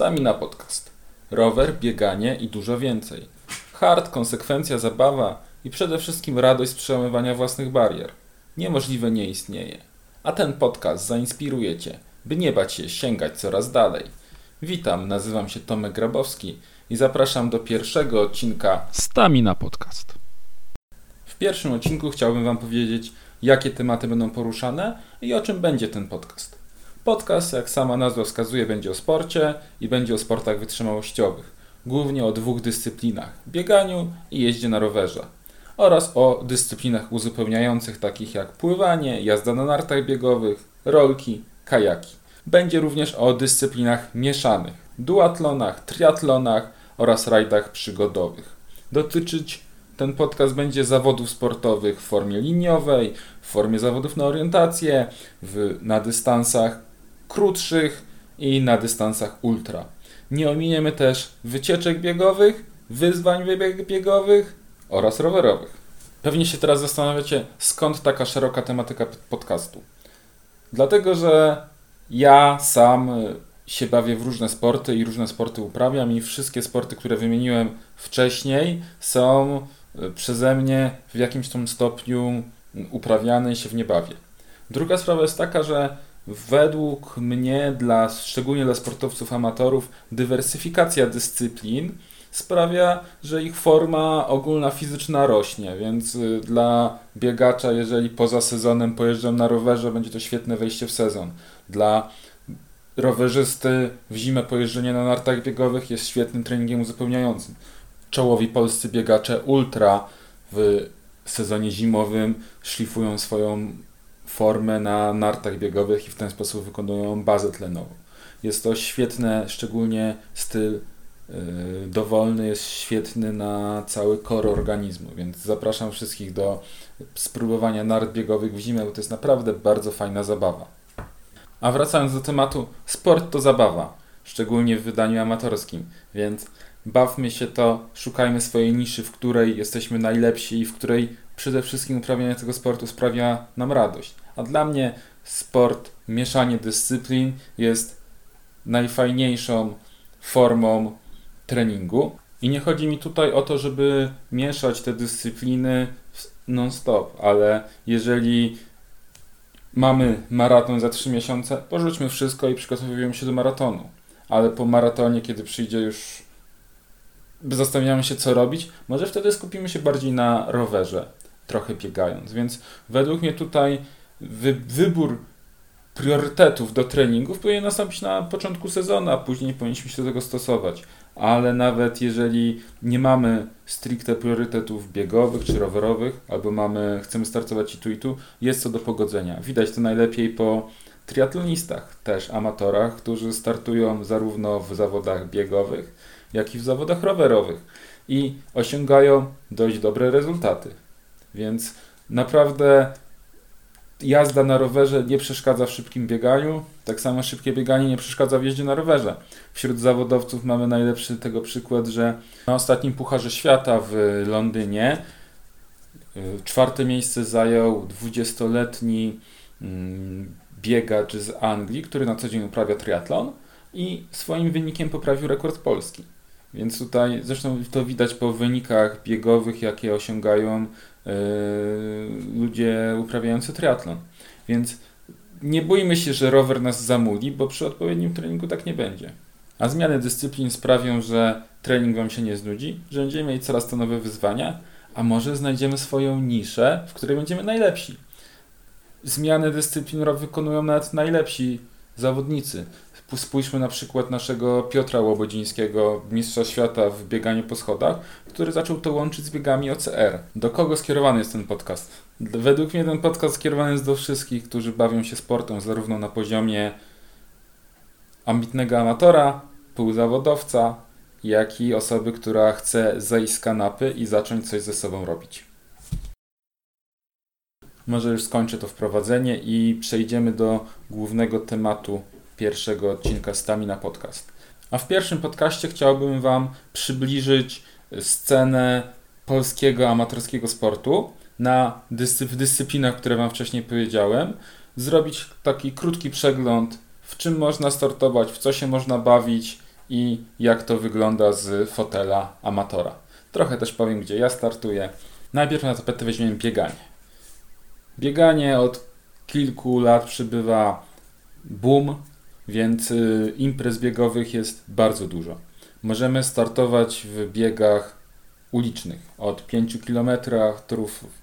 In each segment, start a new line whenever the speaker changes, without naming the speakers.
Stamina Podcast. Rower, bieganie i dużo więcej. Hard, konsekwencja, zabawa i przede wszystkim radość z przełamywania własnych barier. Niemożliwe nie istnieje. A ten podcast zainspiruje Cię, by nie bać się sięgać coraz dalej. Witam, nazywam się Tomek Grabowski i zapraszam do pierwszego odcinka Stamina Podcast. W pierwszym odcinku chciałbym Wam powiedzieć, jakie tematy będą poruszane i o czym będzie ten podcast. Podcast, jak sama nazwa wskazuje, będzie o sporcie i będzie o sportach wytrzymałościowych, głównie o dwóch dyscyplinach bieganiu i jeździe na rowerze oraz o dyscyplinach uzupełniających, takich jak pływanie, jazda na nartach biegowych, rolki, kajaki. Będzie również o dyscyplinach mieszanych, duatlonach, triatlonach oraz rajdach przygodowych. Dotyczyć ten podcast będzie zawodów sportowych w formie liniowej, w formie zawodów na orientację, w, na dystansach krótszych i na dystansach ultra. Nie ominiemy też wycieczek biegowych, wyzwań biegowych oraz rowerowych. Pewnie się teraz zastanawiacie, skąd taka szeroka tematyka podcastu. Dlatego, że ja sam się bawię w różne sporty i różne sporty uprawiam i wszystkie sporty, które wymieniłem wcześniej są przeze mnie w jakimś tam stopniu uprawiane i się w nie bawię. Druga sprawa jest taka, że według mnie, dla, szczególnie dla sportowców amatorów, dywersyfikacja dyscyplin sprawia, że ich forma ogólna fizyczna rośnie, więc y, dla biegacza, jeżeli poza sezonem pojeżdżam na rowerze, będzie to świetne wejście w sezon. Dla rowerzysty w zimę pojeżdżenie na nartach biegowych jest świetnym treningiem uzupełniającym. Czołowi polscy biegacze ultra w sezonie zimowym szlifują swoją formę na nartach biegowych i w ten sposób wykonują bazę tlenową. Jest to świetne, szczególnie styl yy, dowolny jest świetny na cały kor organizmu, więc zapraszam wszystkich do spróbowania nart biegowych w zimę, bo to jest naprawdę bardzo fajna zabawa. A wracając do tematu, sport to zabawa, szczególnie w wydaniu amatorskim, więc bawmy się to, szukajmy swojej niszy, w której jesteśmy najlepsi i w której przede wszystkim uprawianie tego sportu sprawia nam radość. A dla mnie sport, mieszanie dyscyplin jest najfajniejszą formą treningu. I nie chodzi mi tutaj o to, żeby mieszać te dyscypliny non-stop, ale jeżeli mamy maraton za 3 miesiące, porzućmy wszystko i przygotowujemy się do maratonu. Ale po maratonie, kiedy przyjdzie już zastanawiamy się, co robić, może wtedy skupimy się bardziej na rowerze, trochę biegając. Więc według mnie tutaj wy, wybór priorytetów do treningów powinien nastąpić na początku sezonu, a później powinniśmy się do tego stosować. Ale nawet jeżeli nie mamy stricte priorytetów biegowych czy rowerowych, albo mamy, chcemy startować i tu i tu, jest to do pogodzenia. Widać to najlepiej po triatlonistach, też amatorach, którzy startują zarówno w zawodach biegowych, jak i w zawodach rowerowych i osiągają dość dobre rezultaty. Więc naprawdę jazda na rowerze nie przeszkadza w szybkim bieganiu, tak samo szybkie bieganie nie przeszkadza w jeździe na rowerze. Wśród zawodowców mamy najlepszy tego przykład, że na ostatnim Pucharze Świata w Londynie y, czwarte miejsce zajął 20-letni mm, biegacz z Anglii, który na co dzień uprawia triatlon i swoim wynikiem poprawił rekord Polski. Więc tutaj zresztą to widać po wynikach biegowych, jakie osiągają ludzie uprawiający triatlon. Więc nie bójmy się, że rower nas zamuli, bo przy odpowiednim treningu tak nie będzie. A zmiany dyscyplin sprawią, że trening Wam się nie znudzi, że będziemy mieć coraz to nowe wyzwania, a może znajdziemy swoją niszę, w której będziemy najlepsi. Zmiany dyscyplin wykonują nawet najlepsi zawodnicy. Spójrzmy na przykład naszego Piotra Łobodzińskiego, mistrza świata w bieganiu po schodach, który zaczął to łączyć z biegami OCR. Do kogo skierowany jest ten podcast? Według mnie ten podcast skierowany jest do wszystkich, którzy bawią się sportem, zarówno na poziomie ambitnego amatora, półzawodowca, jak i osoby, która chce zejść z kanapy i zacząć coś ze sobą robić. Może już skończę to wprowadzenie i przejdziemy do głównego tematu pierwszego odcinka Stamina Podcast. A w pierwszym podcaście chciałbym Wam przybliżyć scenę polskiego amatorskiego sportu na dyscy w dyscyplinach, które Wam wcześniej powiedziałem. Zrobić taki krótki przegląd, w czym można startować, w co się można bawić i jak to wygląda z fotela amatora. Trochę też powiem, gdzie ja startuję. Najpierw na tapetę weźmiemy bieganie. Bieganie od kilku lat przybywa boom, więc y, imprez biegowych jest bardzo dużo. Możemy startować w biegach ulicznych od 5 km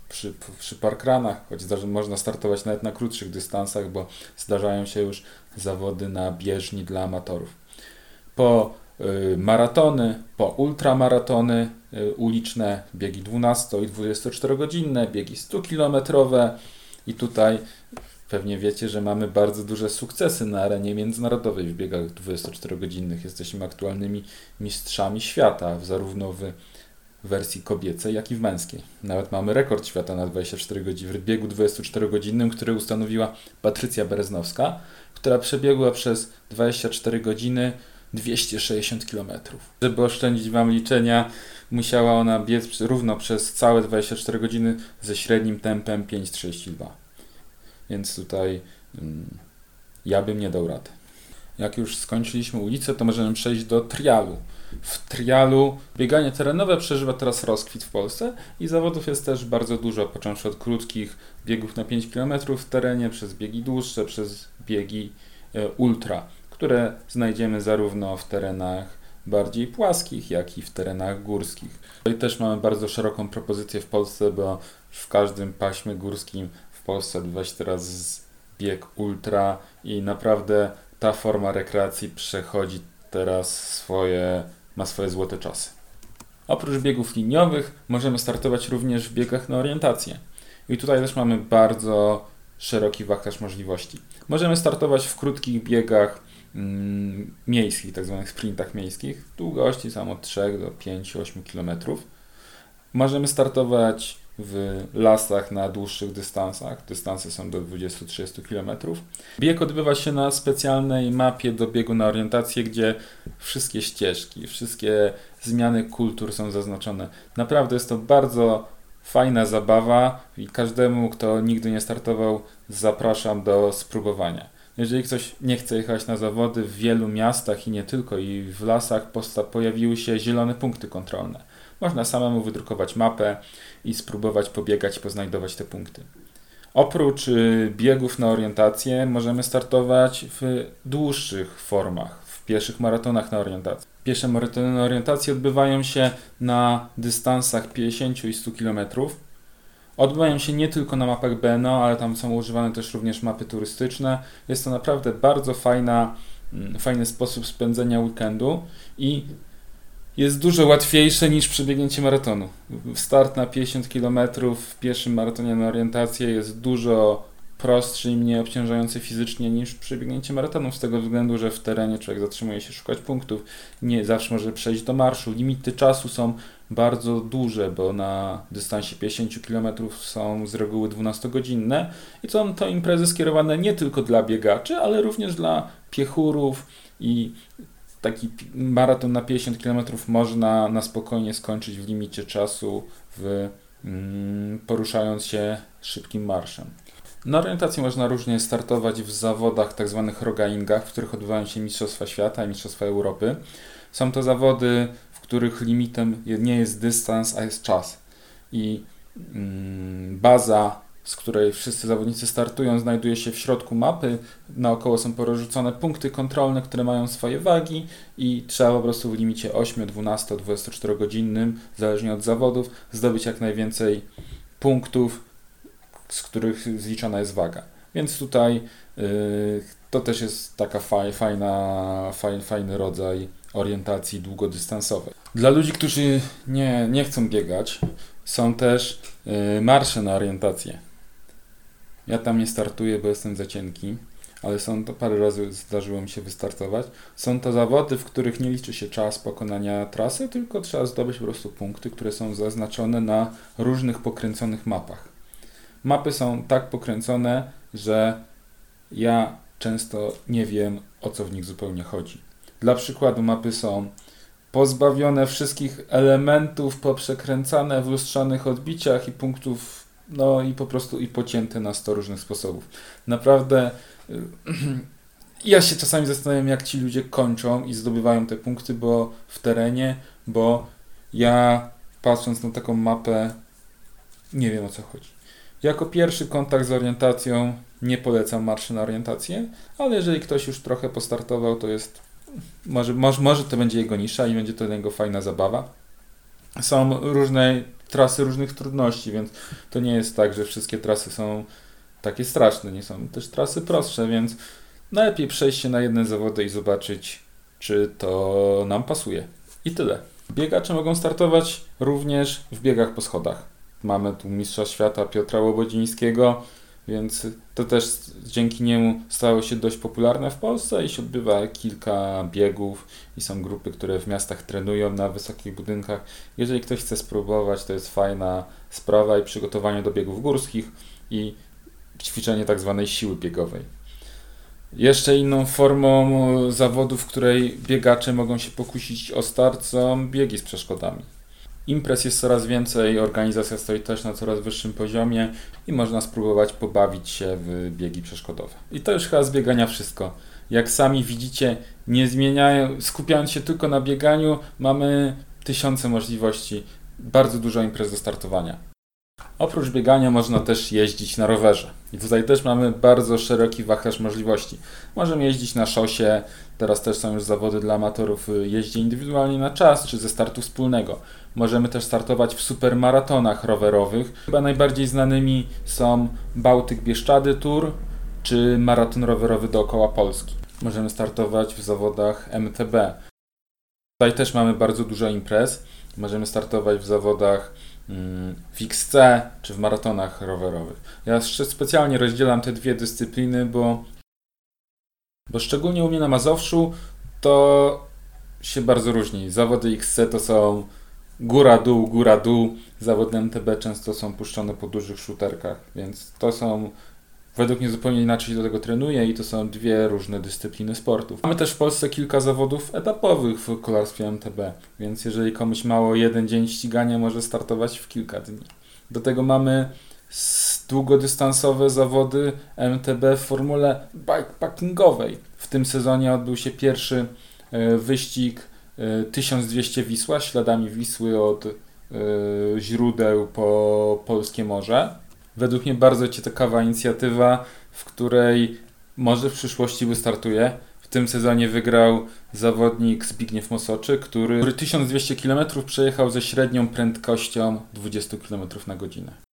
przy, przy parkranach, choć zdarzy, można startować nawet na krótszych dystansach, bo zdarzają się już zawody na bieżni dla amatorów. Po y, maratony, po ultramaratony y, uliczne, biegi 12 i 24 godzinne, biegi 100 kilometrowe i tutaj Pewnie wiecie, że mamy bardzo duże sukcesy na arenie międzynarodowej w biegach 24-godzinnych. Jesteśmy aktualnymi mistrzami świata, zarówno w wersji kobiecej, jak i w męskiej. Nawet mamy rekord świata na 24 godziny w biegu 24-godzinnym, który ustanowiła Patrycja Bereznowska, która przebiegła przez 24 godziny 260 km. Żeby oszczędzić Wam liczenia, musiała ona biec równo przez całe 24 godziny ze średnim tempem 5,32. Więc tutaj um, ja bym nie dał rady. Jak już skończyliśmy ulicę, to możemy przejść do trialu. W trialu bieganie terenowe przeżywa teraz rozkwit w Polsce i zawodów jest też bardzo dużo, począwszy od krótkich biegów na 5 km w terenie, przez biegi dłuższe, przez biegi e, ultra, które znajdziemy zarówno w terenach bardziej płaskich, jak i w terenach górskich. Tutaj też mamy bardzo szeroką propozycję w Polsce, bo w każdym paśmie górskim Polsce odbywa się teraz bieg ultra i naprawdę ta forma rekreacji przechodzi teraz swoje, ma swoje złote czasy. Oprócz biegów liniowych możemy startować również w biegach na orientację. I tutaj też mamy bardzo szeroki wachlarz możliwości. Możemy startować w krótkich biegach mm, miejskich, tak zwanych sprintach miejskich. Długości są od 3 do 5-8 km. Możemy startować w lasach na dłuższych dystansach. Dystanse są do 20-30 km. Bieg odbywa się na specjalnej mapie do biegu na orientację, gdzie wszystkie ścieżki, wszystkie zmiany kultur są zaznaczone. Naprawdę jest to bardzo fajna zabawa i każdemu, kto nigdy nie startował, zapraszam do spróbowania. Jeżeli ktoś nie chce jechać na zawody, w wielu miastach i nie tylko, i w lasach pojawiły się zielone punkty kontrolne. Można samemu wydrukować mapę i spróbować pobiegać poznajdować te punkty. Oprócz y, biegów na orientację możemy startować w dłuższych formach, w pieszych maratonach na orientację. Piesze maratony na orientację odbywają się na dystansach 50 i 100 km. Odbywają się nie tylko na mapach BNO, ale tam są używane też również mapy turystyczne. Jest to naprawdę bardzo fajna, mm, fajny sposób spędzenia weekendu i jest dużo łatwiejsze niż przebiegnięcie maratonu. Start na 50 km w pierwszym maratonie na orientację jest dużo prostszy i mniej obciążający fizycznie niż przebiegnięcie maratonu, z tego względu, że w terenie człowiek zatrzymuje się szukać punktów, nie zawsze może przejść do marszu. Limity czasu są bardzo duże, bo na dystansie 50 km są z reguły 12-godzinne i są to imprezy skierowane nie tylko dla biegaczy, ale również dla piechurów i taki maraton na 50 km można na spokojnie skończyć w limicie czasu, w, mm, poruszając się szybkim marszem. Na orientacji można różnie startować w zawodach tzw. Tak rogaingach, w których odbywają się Mistrzostwa Świata i Mistrzostwa Europy. Są to zawody, w których limitem nie jest dystans, a jest czas. I mm, baza z której wszyscy zawodnicy startują, znajduje się w środku mapy. Naokoło są porozrzucone punkty kontrolne, które mają swoje wagi i trzeba po prostu w limicie 8, 12, 24 godzinnym, zależnie od zawodów, zdobyć jak najwięcej punktów, z których zliczana jest waga. Więc tutaj yy, to też jest taka faj, fajna, faj, fajny rodzaj orientacji długodystansowej. Dla ludzi, którzy nie, nie chcą biegać, są też yy, marsze na orientację. Ja tam nie startuję, bo jestem za cienki, ale są to parę razy zdarzyło mi się wystartować. Są to zawody, w których nie liczy się czas pokonania trasy, tylko trzeba zdobyć po prostu punkty, które są zaznaczone na różnych pokręconych mapach. Mapy są tak pokręcone, że ja często nie wiem o co w nich zupełnie chodzi. Dla przykładu mapy są pozbawione wszystkich elementów, poprzekręcane w lustrzanych odbiciach i punktów no i po prostu i pocięte na 100 różnych sposobów. Naprawdę ja się czasami zastanawiam, jak ci ludzie kończą i zdobywają te punkty, bo w terenie, bo ja patrząc na taką mapę, nie wiem o co chodzi. Jako pierwszy kontakt z orientacją nie polecam marszy na orientację, ale jeżeli ktoś już trochę postartował, to jest może, może, może to będzie jego nisza i będzie to jego fajna zabawa. Są różne trasy różnych trudności, więc to nie jest tak, że wszystkie trasy są takie straszne. Nie są też trasy prostsze, więc najlepiej przejść się na jedne zawody i zobaczyć, czy to nam pasuje. I tyle. Biegacze mogą startować również w biegach po schodach. Mamy tu mistrza świata Piotra Łobodzińskiego, więc to też dzięki niemu stało się dość popularne w Polsce i się odbywa kilka biegów i są grupy, które w miastach trenują na wysokich budynkach. Jeżeli ktoś chce spróbować, to jest fajna sprawa i przygotowanie do biegów górskich i ćwiczenie tak zwanej siły biegowej. Jeszcze inną formą zawodu, w której biegacze mogą się pokusić o start, są biegi z przeszkodami. Imprez jest coraz więcej, organizacja stoi też na coraz wyższym poziomie i można spróbować pobawić się w biegi przeszkodowe. I to już chyba z biegania wszystko. Jak sami widzicie, nie zmieniają, skupiając się tylko na bieganiu, mamy tysiące możliwości, bardzo dużo imprez do startowania. Oprócz biegania można też jeździć na rowerze. I tutaj też mamy bardzo szeroki wachlarz możliwości. Możemy jeździć na szosie, teraz też są już zawody dla amatorów y, jeździ indywidualnie na czas, czy ze startu wspólnego. Możemy też startować w supermaratonach rowerowych. Chyba najbardziej znanymi są Bałtyk Bieszczady Tour, czy maraton rowerowy dookoła Polski. Możemy startować w zawodach MTB. Tutaj też mamy bardzo dużo imprez. Możemy startować w zawodach w XC czy w maratonach rowerowych. Ja specjalnie rozdzielam te dwie dyscypliny, bo, bo szczególnie u mnie na Mazowszu to się bardzo różni. Zawody XC to są góra-dół, góra-dół. Zawody MTB często są puszczone po dużych shooterkach, więc to są według mnie zupełnie inaczej do tego trenuje i to są dwie różne dyscypliny sportów. Mamy też w Polsce kilka zawodów etapowych w kolarstwie MTB, więc jeżeli komuś mało jeden dzień ścigania, może startować w kilka dni. Do tego mamy długodystansowe zawody MTB w formule bikepackingowej. W tym sezonie odbył się pierwszy e, wyścig 1200 e, Wisła, śladami Wisły od e, źródeł po polskie morze według mnie bardzo ciekawa inicjatywa, w której może w przyszłości wystartuje. W tym sezonie wygrał zawodnik Zbigniew Mosoczy, który 1200 km przejechał ze średnią prędkością 20 km na godzinę.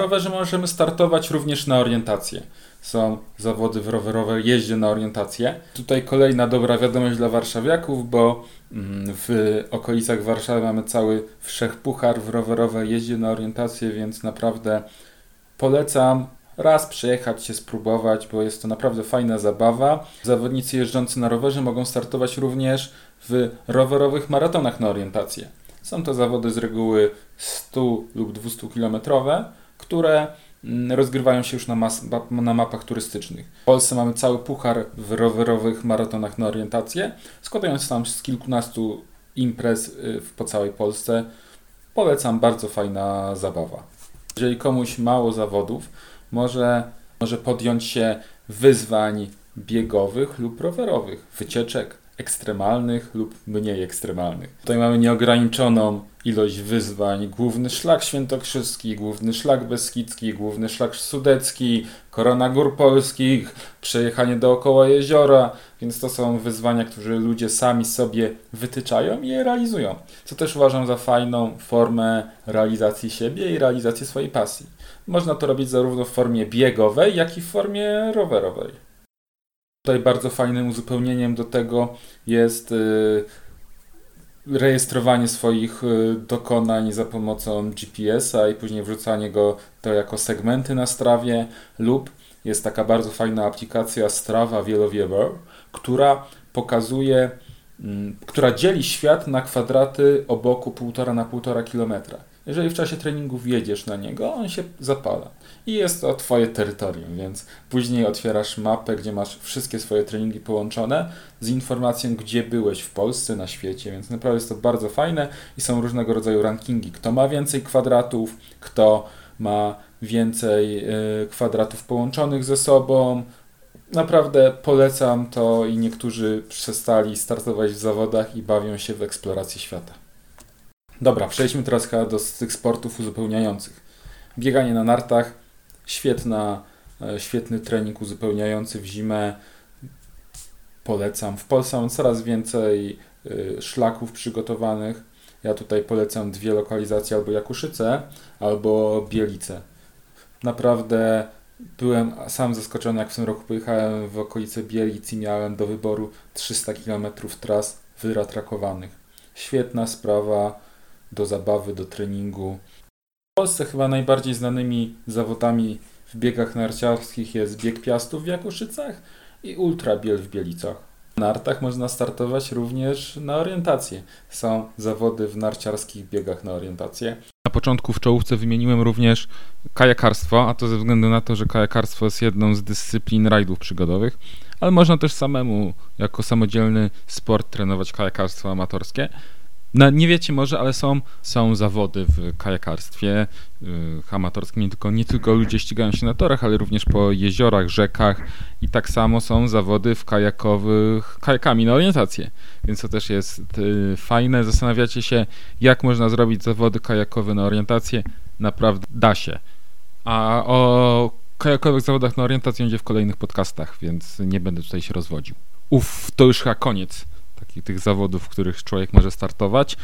Rowerze możemy startować również na orientację. Są zawody w rowerowej jeździe na orientację. Tutaj kolejna dobra wiadomość dla warszawiaków, bo mm, w okolicach Warszawy mamy cały wszechpuchar w rowerowej jeździe na orientację, więc naprawdę Polecam raz przejechać się, spróbować, bo jest to naprawdę fajna zabawa. Zawodnicy jeżdżący na rowerze mogą startować również w rowerowych maratonach na orientację. Są to zawody z reguły 100 lub 200 kilometrowe, które mm, rozgrywają się już na, mas- na mapach turystycznych. W Polsce mamy cały puchar w rowerowych maratonach na orientację, składając tam z kilkunastu imprez y, po całej Polsce. Polecam, bardzo fajna zabawa. Jeżeli komuś mało zawodów, może, może podjąć się wyzwań biegowych lub rowerowych, wycieczek ekstremalnych lub mniej ekstremalnych. Tutaj mamy nieograniczoną ilość wyzwań. Główny szlak świętokrzyski, główny szlak beskidzki, główny szlak sudecki, korona gór polskich, przejechanie dookoła jeziora, więc to są wyzwania, które ludzie sami sobie wytyczają i je realizują. Co też uważam za fajną formę realizacji siebie i realizacji swojej pasji. Można to robić zarówno w formie biegowej, jak i w formie rowerowej. Tutaj bardzo fajnym uzupełnieniem do tego jest y, rejestrowanie swoich y, dokonań za pomocą GPS-a i później wrzucanie go to jako segmenty na strawie lub jest taka bardzo fajna aplikacja Strava Wielowiewer, która pokazuje, mm, która dzieli świat na kwadraty o boku 1,5 na 1,5 km. Jeżeli w czasie treningu wjedziesz na niego, on się zapala. I jest to Twoje terytorium, więc później otwierasz mapę, gdzie masz wszystkie swoje treningi połączone z informacją, gdzie byłeś w Polsce, na świecie, więc naprawdę jest to bardzo fajne i są różnego rodzaju rankingi. Kto ma więcej kwadratów, kto ma więcej y, kwadratów połączonych ze sobą, Naprawdę polecam to i niektórzy przestali startować w zawodach i bawią się w eksplorację świata. Dobra, przejdźmy teraz chyba do tych sportów uzupełniających. Bieganie na nartach, świetna, e, świetny trening uzupełniający w zimę. Polecam. W Polsce mam coraz więcej e, szlaków przygotowanych. Ja tutaj polecam dwie lokalizacje, albo Jakuszyce, albo Bielice. Naprawdę byłem sam zaskoczony, jak w tym roku pojechałem w okolice Bielic i miałem do wyboru 300 km tras wyratrakowanych. Świetna sprawa do zabawy, do treningu. W Polsce chyba najbardziej znanymi zawodami w biegach narciarskich jest bieg piastów w Jakuszycach i ultrabiel w Bielicach. Na nartach można startować również na orientację. Są zawody w narciarskich biegach na orientację.
Na początku w czołówce wymieniłem również kajakarstwo, a to ze względu na to, że kajakarstwo jest jedną z dyscyplin rajdów przygodowych, ale można też samemu, jako samodzielny sport, trenować kajakarstwo amatorskie. No, nie wiecie może, ale są, są zawody w kajakarstwie yy, amatorskim, nie tylko, nie tylko ludzie ścigają się na torach, ale również po jeziorach, rzekach i tak samo są zawody w kajakowych, kajakami na orientację, więc to też jest yy, fajne. Zastanawiacie się, jak można zrobić zawody kajakowe na orientację? Naprawdę da się. A o kajakowych zawodach na orientację będzie w kolejnych podcastach, więc nie będę tutaj się rozwodził. Uff, to już chyba koniec takich tych zawodów, w których człowiek może startować,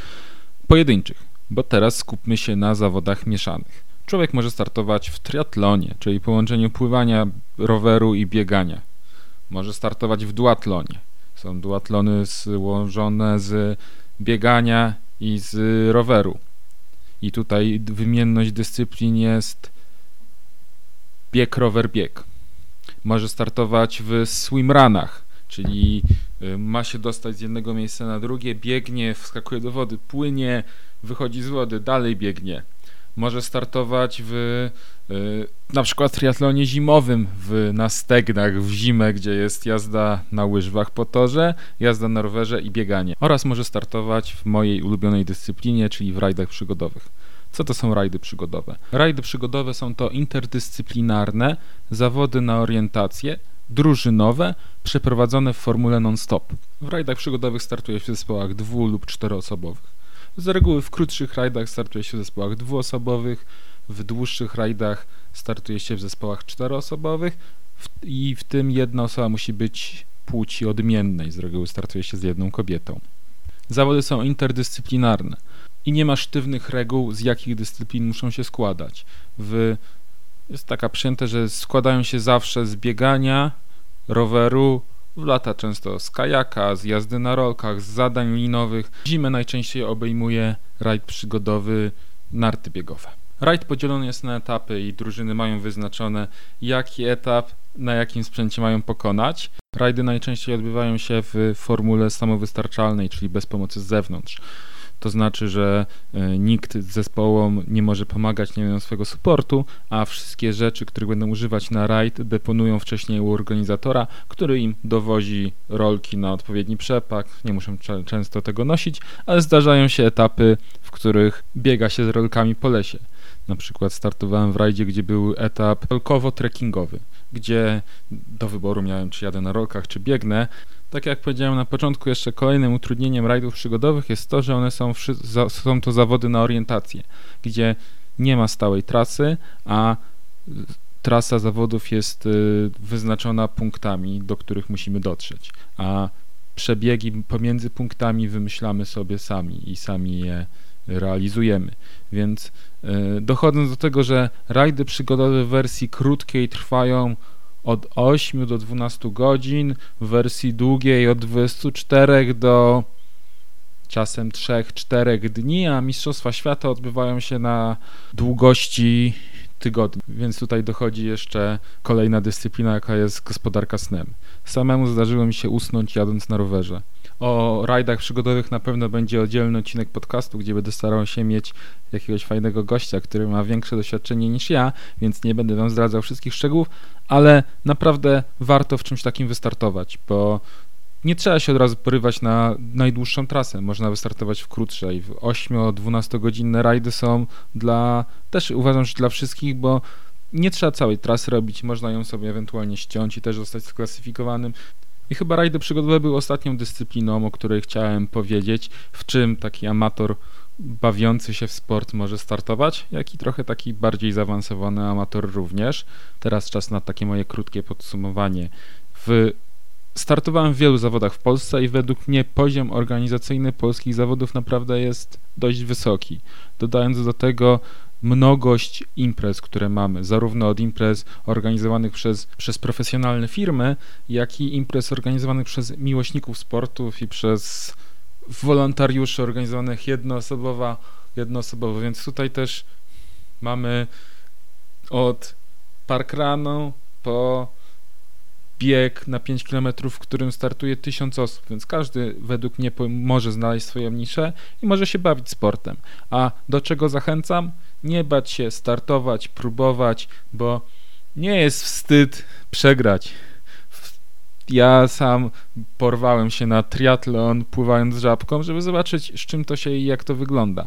pojedynczych, bo teraz skupmy się na zawodach mieszanych. Człowiek może startować w triatlonie, czyli połączeniu pływania, roweru i biegania. Może startować w duatlonie. Są duatlony złożone z biegania i z roweru. I tutaj wymienność dyscyplin jest bieg, rower, bieg. Może startować w swimrunach, czyli ma się dostać z jednego miejsca na drugie, biegnie, wskakuje do wody, płynie, wychodzi z wody, dalej biegnie. Może startować w y, na przykład triatlonie zimowym w, na stegnach w zimę, gdzie jest jazda na łyżwach po torze, jazda na rowerze i bieganie. Oraz może startować w mojej ulubionej dyscyplinie, czyli w rajdach przygodowych. Co to są rajdy przygodowe? Rajdy przygodowe są to interdyscyplinarne zawody na orientację, drużynowe, przeprowadzone w formule non-stop. W rajdach przygodowych startuje się w zespołach dwu- lub czteroosobowych. Z reguły w krótszych rajdach startuje się w zespołach dwuosobowych, w dłuższych rajdach startuje się w zespołach czteroosobowych i w tym jedna osoba musi być płci odmiennej. Z reguły startuje się z jedną kobietą. Zawody są interdyscyplinarne i nie ma sztywnych reguł, z jakich dyscyplin muszą się składać. W jest taka przyjęte, że składają się zawsze z biegania, roweru, w lata często z kajaka, z jazdy na rolkach, z zadań linowych. Zimę najczęściej obejmuje rajd przygodowy, narty biegowe. Rajd podzielony jest na etapy i drużyny mają wyznaczone, jaki etap na jakim sprzęcie mają pokonać. Rajdy najczęściej odbywają się w formule samowystarczalnej, czyli bez pomocy z zewnątrz. To znaczy, że e, nikt zespołom nie może pomagać, nie mają swojego supportu, a wszystkie rzeczy, których będą używać na rajd, deponują wcześniej u organizatora, który im dowozi rolki na odpowiedni przepak. Nie muszą często tego nosić, ale zdarzają się etapy, w których biega się z rolkami po lesie. Na przykład startowałem w rajdzie, gdzie był etap rolkowo-trekkingowy, gdzie do wyboru miałem, czy jadę na rolkach, czy biegnę. Tak jak powiedziałem na początku, jeszcze kolejnym utrudnieniem rajdów przygodowych jest to, że one są, są to zawody na orientację, gdzie nie ma stałej trasy, a trasa zawodów jest y, wyznaczona punktami, do których musimy dotrzeć, a przebiegi pomiędzy punktami wymyślamy sobie sami i sami je realizujemy. Więc y, dochodząc do tego, że rajdy przygodowe w wersji krótkiej trwają od 8 do 12 godzin, w wersji długiej od 24 do czasem 3-4 dni, a Mistrzostwa Świata odbywają się na długości tygodni, więc tutaj dochodzi jeszcze kolejna dyscyplina, jaka jest gospodarka snem. Samemu zdarzyło mi się usnąć jadąc na rowerze. O rajdach przygodowych na pewno będzie oddzielny odcinek podcastu, gdzie będę starał się mieć jakiegoś fajnego gościa, który ma większe doświadczenie niż ja, więc nie będę wam zdradzał wszystkich szczegółów, ale naprawdę warto w czymś takim wystartować, bo nie trzeba się od razu porywać na najdłuższą trasę. Można wystartować w krótszej. 8-12 godzinne rajdy są dla, też uważam, że dla wszystkich, bo Nie trzeba całej trasy robić, można ją sobie ewentualnie ściąć i też zostać sklasyfikowanym. I chyba rajdy przygodowe były ostatnią dyscypliną, o której chciałem powiedzieć, w czym taki amator bawiący się w sport może startować, jak i trochę taki bardziej zaawansowany amator również. Teraz czas na takie moje krótkie podsumowanie. W Startowałem w wielu zawodach w Polsce i według mnie poziom organizacyjny polskich zawodów naprawdę jest dość wysoki. Dodając do tego mnogość imprez, które mamy, zarówno od imprez organizowanych przez, przez profesjonalne firmy, jak i imprez organizowanych przez miłośników sportów i przez wolontariuszy organizowanych jednoosobowa, jednoosobowo, więc tutaj też mamy od parkranu po bieg na 5 km, w którym startuje 1000 osób, więc każdy według mnie może znaleźć swoją niszę i może się bawić sportem. A do czego zachęcam? Nie bać się startować, próbować, bo nie jest wstyd przegrać. Ja sam porwałem się na triatlon pływając żabką, żeby zobaczyć z czym to się i jak to wygląda.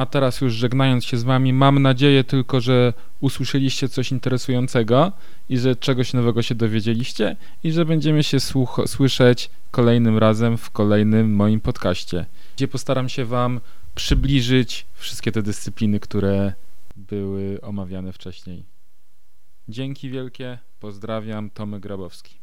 A teraz już żegnając się z Wami, mam nadzieję tylko, że usłyszeliście coś interesującego i że czegoś nowego się dowiedzieliście i że będziemy się słyszeć kolejnym razem w kolejnym moim podcaście, gdzie postaram się Wam przybliżyć wszystkie te dyscypliny, które były omawiane wcześniej. Dzięki wielkie, pozdrawiam, Tomek Grabowski.